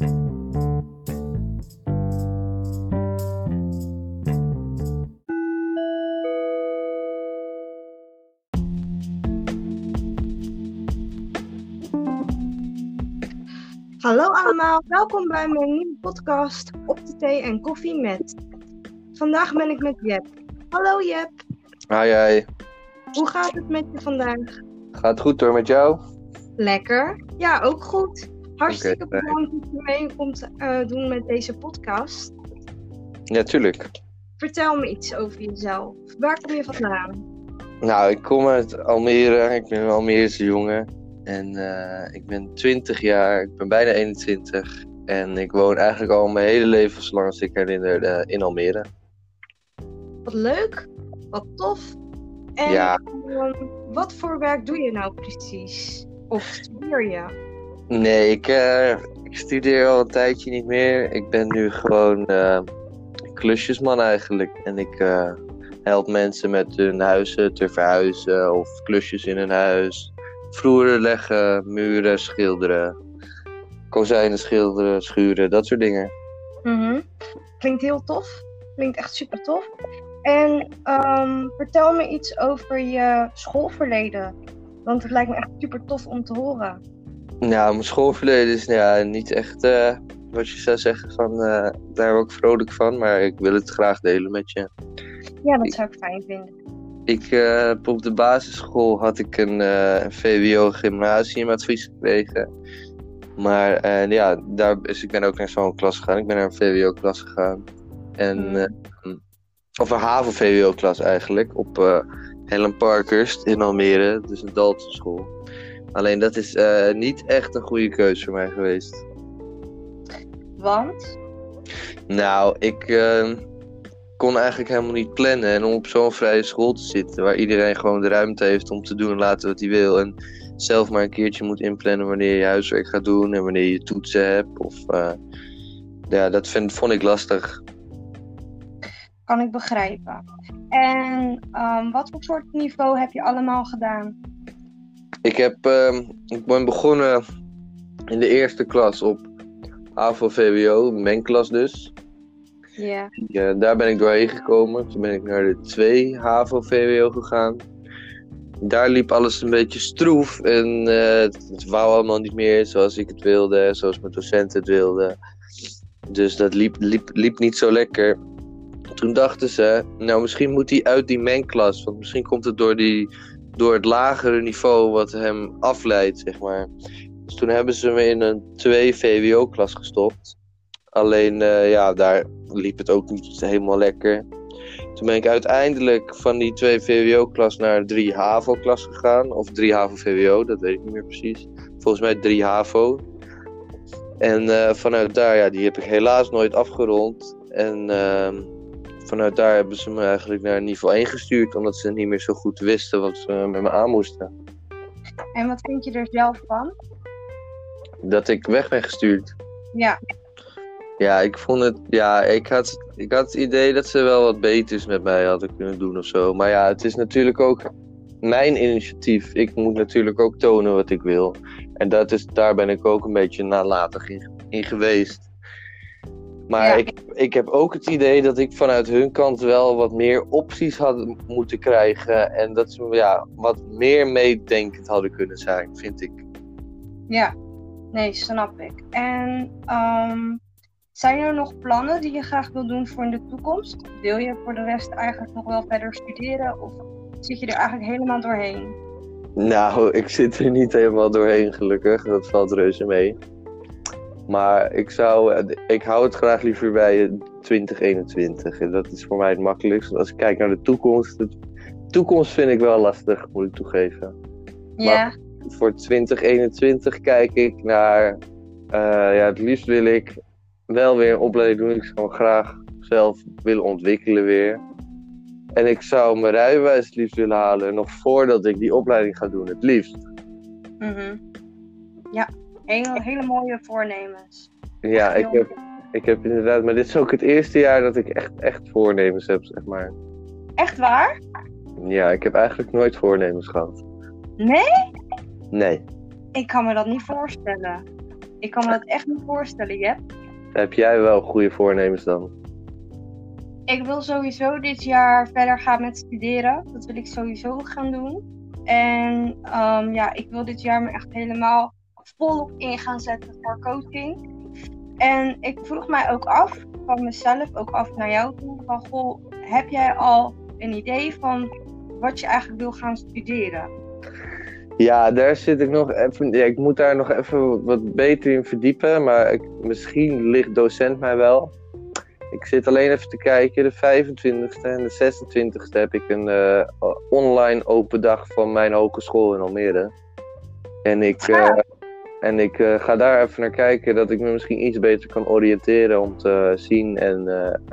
Hallo allemaal, welkom bij mijn nieuwe podcast Op de Thee en Koffie met. Vandaag ben ik met Jep. Hallo Jep, Hi, hi. hoe gaat het met je vandaag? Gaat goed hoor met jou? Lekker. Ja, ook goed. Hartstikke Oké, bedankt dat je mee komt eh, doen met deze podcast. Ja, tuurlijk. Vertel me iets over jezelf. Waar kom je vandaan? Nou, ik kom uit Almere. Ik ben een Almeerse jongen. En eh, ik ben 20 jaar. Ik ben bijna 21. En ik woon eigenlijk al mijn hele leven, zolang als ik herinner, eh, in Almere. Wat leuk, wat tof. En Ja. ehm, wat voor werk doe je nou precies? Of studeer je? Nee, ik, eh, ik studeer al een tijdje niet meer. Ik ben nu gewoon eh, klusjesman eigenlijk. En ik eh, help mensen met hun huizen te verhuizen of klusjes in hun huis. Vloeren leggen, muren schilderen, kozijnen schilderen, schuren, dat soort dingen. Mhm. Klinkt heel tof. Klinkt echt super tof. En ehm, vertel me iets over je schoolverleden. Want het lijkt me echt super tof om te horen. Nou, mijn schoolverleden is nou ja, niet echt eh, wat je zou zeggen van eh, daar word ik vrolijk van, maar ik wil het graag delen met je. Ja, dat zou ik fijn vinden. Ik, eh, op de basisschool had ik een, eh, een VWO gymnasiumadvies gekregen. Maar ja, daar is, ik ben ook naar zo'n klas gegaan. Ik ben naar een VWO-klas gegaan. En, Hmm. of een HAVO-VWO-klas eigenlijk. Op Helen Parkhurst in Almere. Dus een Daltonschool. Alleen dat is eh, niet echt een goede keuze voor mij geweest. Want? Nou, ik eh, kon eigenlijk helemaal niet plannen. En om op zo'n vrije school te zitten, waar iedereen gewoon de ruimte heeft om te doen en laten wat hij wil. En zelf maar een keertje moet inplannen wanneer je huiswerk gaat doen en wanneer je toetsen hebt. Of, eh, ja, dat vind, vond ik lastig. Kan ik begrijpen. En ehm, wat voor soort niveau heb je allemaal gedaan? Ik, heb, ehm, ik ben begonnen in de eerste klas op HAVO-VWO, mengklas dus. Ja. Ja, daar ben ik doorheen gekomen. Toen ben ik naar de 2 HAVO-VWO gegaan. Daar liep alles een beetje stroef en eh, het, het wou allemaal niet meer zoals ik het wilde, zoals mijn docenten het wilden. Dus dat liep, liep, liep niet zo lekker. Toen dachten ze, nou misschien moet hij uit die mengklas, want misschien komt het door, die, door het lagere niveau wat hem afleidt, zeg maar. Dus toen hebben ze me in een 2 VWO-klas gestopt. Alleen, eh, ja, daar liep het ook niet helemaal lekker. Toen ben ik uiteindelijk van die 2 VWO-klas naar 3 HAVO-klas gegaan. Of 3 HAVO-VWO, dat weet ik niet meer precies. Volgens mij 3 HAVO. En eh, vanuit daar, ja, die heb ik helaas nooit afgerond. En ehm, vanuit daar hebben ze me eigenlijk naar niveau 1 gestuurd. Omdat ze niet meer zo goed wisten wat ze met me aan moesten. En wat vind je er zelf van? Dat ik weg ben gestuurd. Ja. Ja, ik vond het. Ja, ik had, ik had het idee dat ze wel wat beters met mij hadden kunnen doen of zo. Maar ja, het is natuurlijk ook mijn initiatief. Ik moet natuurlijk ook tonen wat ik wil. En dat is, daar ben ik ook een beetje nalatig in, in geweest. Maar Ja. ik, ik heb ook het idee dat ik vanuit hun kant wel wat meer opties had moeten krijgen. En dat ze ja, wat meer meedenkend hadden kunnen zijn, vind ik. Ja. Nee, snap ik. En ehm, zijn er nog plannen die je graag wil doen voor in de toekomst? Wil je voor de rest eigenlijk nog wel verder studeren? Of zit je er eigenlijk helemaal doorheen? Nou, ik zit er niet helemaal doorheen, gelukkig. Dat valt reuze mee. Maar ik, zou, eh, ik hou het graag liever bij eh, 2021. En dat is voor mij het makkelijkst. Als ik kijk naar de toekomst. De toekomst vind ik wel lastig, moet ik toegeven. Ja. Voor 2021 kijk ik naar. eh, ja, het liefst wil ik wel weer een opleiding doen. Ik zou graag zelf willen ontwikkelen weer. En ik zou mijn rijbewijs het liefst willen halen. Nog voordat ik die opleiding ga doen, het liefst. Mhm. Ja, hele, hele mooie voornemens. Ja, ik heb, ik heb inderdaad, maar dit is ook het eerste jaar dat ik echt, echt voornemens heb, zeg maar. Echt waar? Ja, ik heb eigenlijk nooit voornemens gehad. Nee? Nee. Ik kan me dat niet voorstellen. Ik kan me dat echt niet voorstellen, Jep. Heb jij wel goede voornemens dan? Ik wil sowieso dit jaar verder gaan met studeren. Dat wil ik sowieso gaan doen. En ehm, ja, ik wil dit jaar me echt helemaal volop in gaan zetten voor coaching. En ik vroeg mij ook af van mezelf, ook af naar jou toe, van goh, heb jij al een idee van wat je eigenlijk wil gaan studeren? Ja, daar zit ik nog even. Ja, ik moet daar nog even wat beter in verdiepen. Maar ik, misschien ligt docent mij wel. Ik zit alleen even te kijken. De 25e en de 26e heb ik een uh, online open dag van mijn hogeschool in Almere. En ik, uh, en ik uh, ga daar even naar kijken dat ik me misschien iets beter kan oriënteren om te zien en,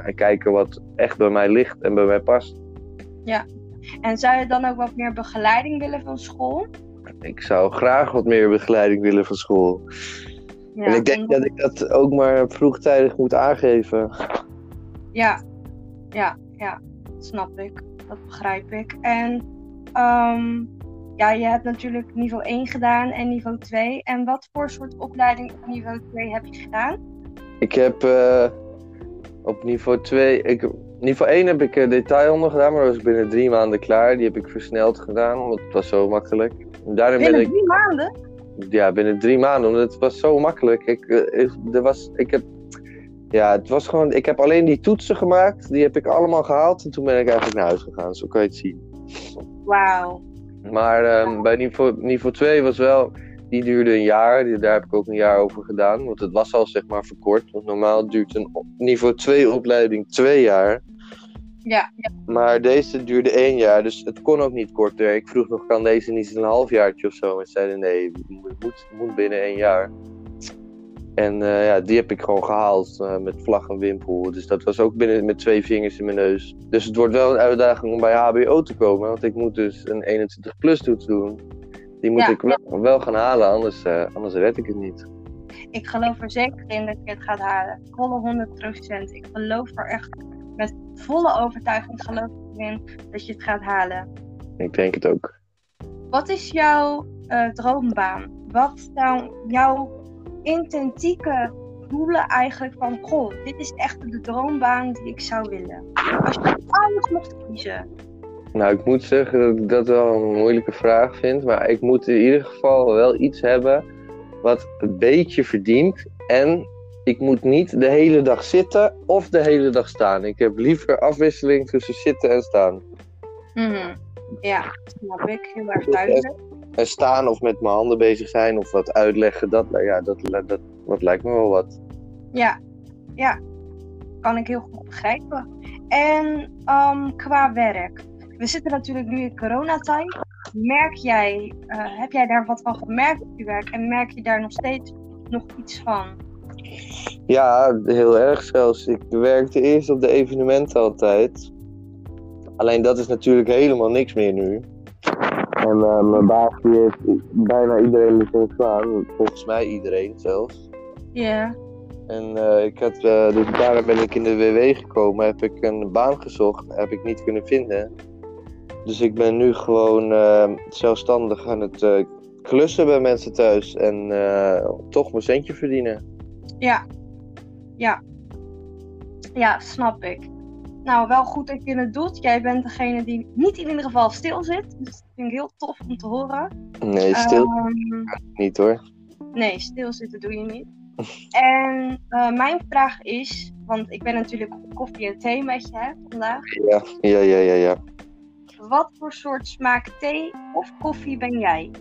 en kijken wat echt bij mij ligt en bij mij past. Ja, en zou je dan ook wat meer begeleiding willen van school? Ik zou graag wat meer begeleiding willen van school. Ja, en ik denk dat ik dat ook maar vroegtijdig moet aangeven. Ja, ja, ja, dat snap ik. Dat begrijp ik. En um, ja, je hebt natuurlijk niveau 1 gedaan en niveau 2. En wat voor soort opleiding op niveau 2 heb je gedaan? Ik heb uh, op niveau 2, ik, niveau 1 heb ik uh, detailonder gedaan, maar dat was binnen drie maanden klaar. Die heb ik versneld gedaan, want het was zo makkelijk. Daarin binnen ben ik, drie maanden? Ja, binnen drie maanden, omdat het was zo makkelijk. Ik, uh, er was, ik heb ja, het was gewoon. Ik heb alleen die toetsen gemaakt. Die heb ik allemaal gehaald. En toen ben ik eigenlijk naar huis gegaan. Zo kan je het zien. Wauw. Maar um, bij niveau, niveau 2 was wel. Die duurde een jaar. Daar heb ik ook een jaar over gedaan. Want het was al zeg maar verkort. Want normaal duurt een niveau 2 opleiding twee jaar. Ja, ja. Maar deze duurde één jaar. Dus het kon ook niet korter. Ik vroeg nog, kan deze niet een halfjaartje of zo? En zeiden nee, het moet, moet binnen één jaar. En uh, ja, die heb ik gewoon gehaald uh, met vlag en wimpel. Dus dat was ook binnen met twee vingers in mijn neus. Dus het wordt wel een uitdaging om bij HBO te komen. Want ik moet dus een 21 plus toets doen. Die moet ik wel, wel, gaan halen, anders, uh, anders red ik het niet. Ik geloof er zeker in dat je het gaat halen. Volle 100%. Ik geloof er echt met volle overtuiging geloof ik in dat je het gaat halen. Ik denk het ook. Wat is jouw droombaan? Wat zou jouw intentieke doelen eigenlijk van, goh, dit is echt de droombaan die ik zou willen. Als je alles mocht kiezen. Nou, ik moet zeggen dat ik dat wel een moeilijke vraag vind. Maar ik moet in ieder geval wel iets hebben wat een beetje verdient. En ik moet niet de hele dag zitten of de hele dag staan. Ik heb liever afwisseling tussen zitten en staan. Mm Ja, snap ik. Heel erg duidelijk staan of met mijn handen bezig zijn of wat uitleggen, dat, ja, dat, dat, dat lijkt me wel wat. Ja, ja. Kan ik heel goed begrijpen. En um, qua werk. We zitten natuurlijk nu in coronatijd. Merk jij, uh, heb jij daar wat van gemerkt op je werk? En merk je daar nog steeds nog iets van? Ja, heel erg zelfs. Ik werkte eerst op de evenementen altijd. Alleen dat is natuurlijk helemaal niks meer nu. En uh, mijn baas die heeft bijna iedereen moeten slaan. Volgens mij iedereen zelfs. Ja. En uh, ik had, uh, dus daarom ben ik in de WW gekomen. Heb ik een baan gezocht. Heb ik niet kunnen vinden. Dus ik ben nu gewoon zelfstandig aan het klussen bij mensen thuis. En toch mijn centje verdienen. Ja. Ja. Ja, snap ik. Nou, wel goed dat je het doet. Jij bent degene die niet in ieder geval stil zit. Dus dat vind ik heel tof om te horen. Nee, stil um, niet hoor. Nee, stilzitten doe je niet. en uh, mijn vraag is, want ik ben natuurlijk koffie en thee met je hè, vandaag. Ja, ja, ja, ja, ja. Wat voor soort smaak thee of koffie ben jij?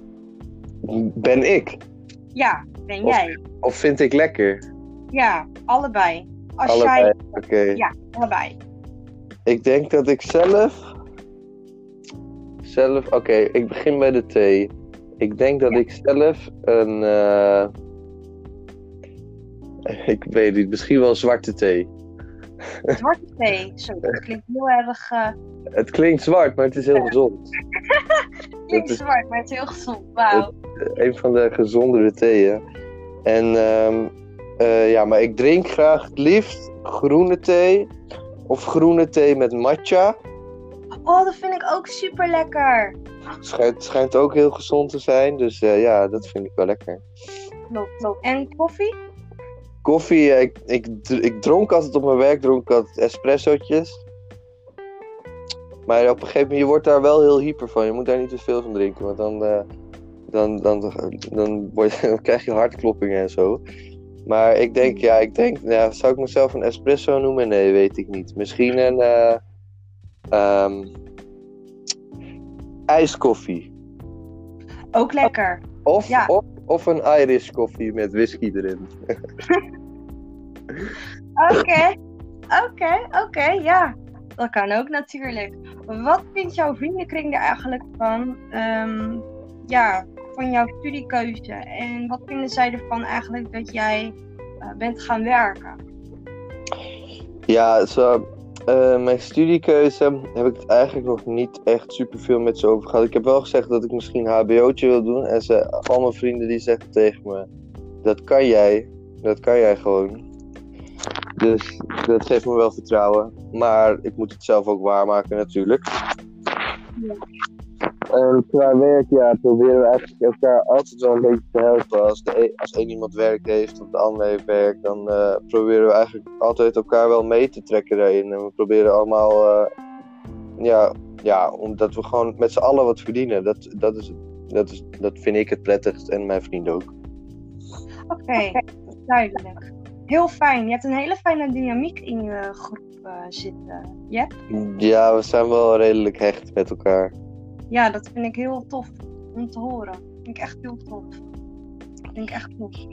Ben ik? Ja, ben jij. Of vind ik lekker? Ja, allebei. Als allebei, jij... oké. Ja, allebei. Ik denk dat ik zelf. Zelf. Oké, ik begin bij de thee. Ik denk dat ik zelf een. Uh... Ik weet niet, misschien wel zwarte thee. Zwarte thee, zo, dat klinkt heel erg. Uh... Het klinkt zwart, maar het is heel gezond. het klinkt is... zwart, maar het is heel gezond. Wauw. Een van de gezondere theeën. En um, uh, ja, maar ik drink graag het liefst groene thee of groene thee met matcha. Oh, dat vind ik ook super lekker. Schijnt, schijnt ook heel gezond te zijn, dus uh, ja, dat vind ik wel lekker. klopt. En koffie? Koffie, eh, ik, ik, ik dronk altijd op mijn werk, dronk ik altijd espressootjes. Maar op een gegeven moment, je wordt daar wel heel hyper van. Je moet daar niet te veel van drinken, want dan, eh, dan, dan, dan, word je, dan krijg je hartkloppingen en zo. Maar ik denk, ja, ik denk, ja, zou ik mezelf een espresso noemen? Nee, weet ik niet. Misschien een eh, ehm, ijskoffie. Ook lekker. Of, Ja. of, of een Irish koffie met whisky erin. Oké, oké, oké, ja. Dat kan ook natuurlijk. Wat vindt jouw vriendenkring er eigenlijk van? Ehm, ja, van jouw studiekeuze. En wat vinden zij ervan eigenlijk dat jij eh, bent gaan werken? Ja, zo, eh, mijn studiekeuze heb ik het eigenlijk nog niet echt superveel met ze over gehad. Ik heb wel gezegd dat ik misschien hbo'tje wil doen. En ze, al mijn vrienden die zeggen tegen me, dat kan jij. Dat kan jij gewoon. Dus dat geeft me wel vertrouwen. Maar ik moet het zelf ook waarmaken natuurlijk. En qua werk, ja, proberen we eigenlijk elkaar altijd wel een beetje te helpen. Als, de e- als één iemand werk heeft of de ander heeft werk, dan eh, proberen we eigenlijk altijd elkaar wel mee te trekken daarin. En we proberen allemaal, eh, ja, ja, omdat we gewoon met z'n allen wat verdienen. Dat, dat, is, dat, is, dat vind ik het prettigst en mijn vrienden ook. Oké, duidelijk. Heel fijn. Je hebt een hele fijne dynamiek in je groep eh, zitten. Ja? Ja, we zijn wel redelijk hecht met elkaar. Ja, dat vind ik heel tof om te horen. vind ik echt heel tof. vind ik echt tof.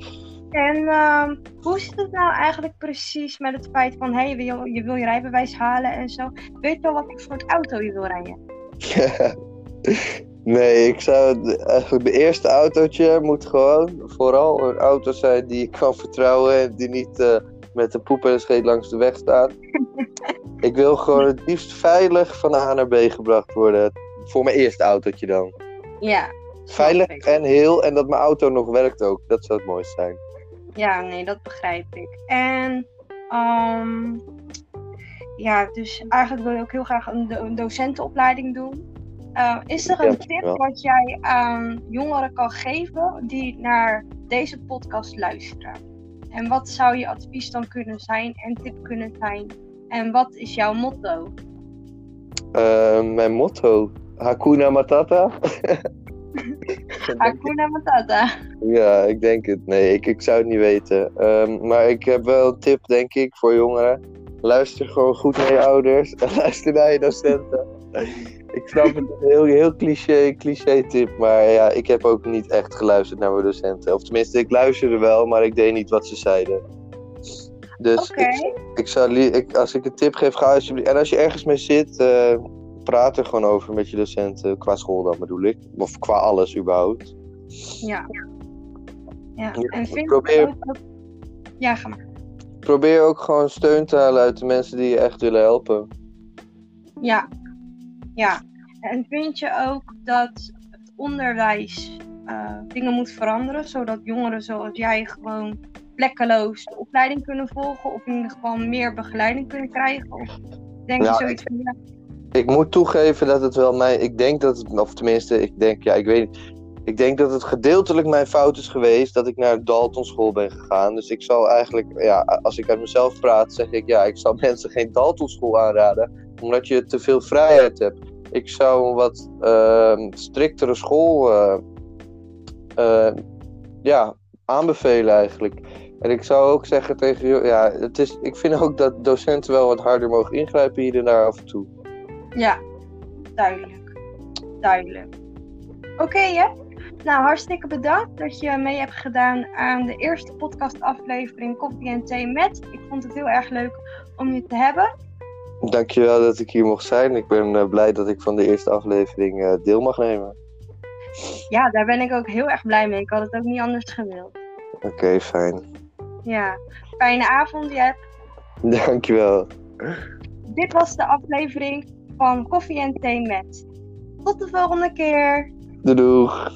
En ehm, hoe zit het nou eigenlijk precies met het feit van, hé, hey, je, je wil je rijbewijs halen en zo. Weet je wel wat voor soort auto je wil rijden? nee, ik zou eigenlijk mijn eerste autootje moet gewoon vooral een auto zijn die ik kan vertrouwen en die niet eh, met de poep en de scheet langs de weg staat. ik wil gewoon het liefst veilig van A naar B gebracht worden. Voor mijn eerste autootje dan. Ja. Veilig en heel en dat mijn auto nog werkt ook. Dat zou het mooiste zijn. Ja, nee, dat begrijp ik. En, ehm, ja, dus eigenlijk wil je ook heel graag een, do- een docentenopleiding doen. Uh, is er een tip wat jij aan jongeren kan geven die naar deze podcast luisteren? En wat zou je advies dan kunnen zijn en tip kunnen zijn? En wat is jouw motto? Eh, mijn motto. Hakuna Matata. Hakuna Matata. Ja, ik denk het. Nee, ik, ik zou het niet weten. Ehm, maar ik heb wel een tip, denk ik, voor jongeren. Luister gewoon goed naar je ouders en luister naar je docenten. ik snap het, een heel, heel cliché, cliché tip, maar ja, ik heb ook niet echt geluisterd naar mijn docenten. Of tenminste, ik luisterde wel, maar ik deed niet wat ze zeiden. Dus Oké. ik, ik zou ik, als ik een tip geef, ga alsjeblieft. En als je ergens mee zit, eh, praat er gewoon over met je docenten. Qua school dan bedoel ik. Of qua alles überhaupt. Ja. Ja, Ja, en vind probeer- ook. Ja, ga maar. Probeer ook gewoon steun te halen uit de mensen die je echt willen helpen. Ja, ja. En vind je ook dat het onderwijs eh, dingen moet veranderen, zodat jongeren zoals jij gewoon plekkeloos de opleiding kunnen volgen, of in ieder geval meer begeleiding kunnen krijgen? Of denk je Ja, zoiets van, ja, Ik moet toegeven dat het wel mijn. Ik denk dat het. Of tenminste, ik denk, ja, ik weet. Ik denk dat het gedeeltelijk mijn fout is geweest dat ik naar Dalton school ben gegaan. Dus ik zal eigenlijk, ja, als ik uit mezelf praat, zeg ik ja, ik zal mensen geen Dalton school aanraden, omdat je te veel vrijheid hebt. Ik zou een wat ehm, striktere school eh, eh, ja, aanbevelen eigenlijk. En ik zou ook zeggen tegen je, ja, het is, ik vind ook dat docenten wel wat harder mogen ingrijpen hier en daar af en toe. Ja, duidelijk. Duidelijk. Oké, hè? Nou, hartstikke bedankt dat je mee hebt gedaan aan de eerste podcastaflevering Koffie en Thee met. Ik vond het heel erg leuk om je te hebben. Dankjewel dat ik hier mocht zijn. Ik ben eh, blij dat ik van de eerste aflevering eh, deel mag nemen. Ja, daar ben ik ook heel erg blij mee. Ik had het ook niet anders gewild. Oké, fijn. Ja, fijne avond, Jep. Dankjewel. Dit was de aflevering van Koffie en Thee met. Tot de volgende keer. Doei doeg.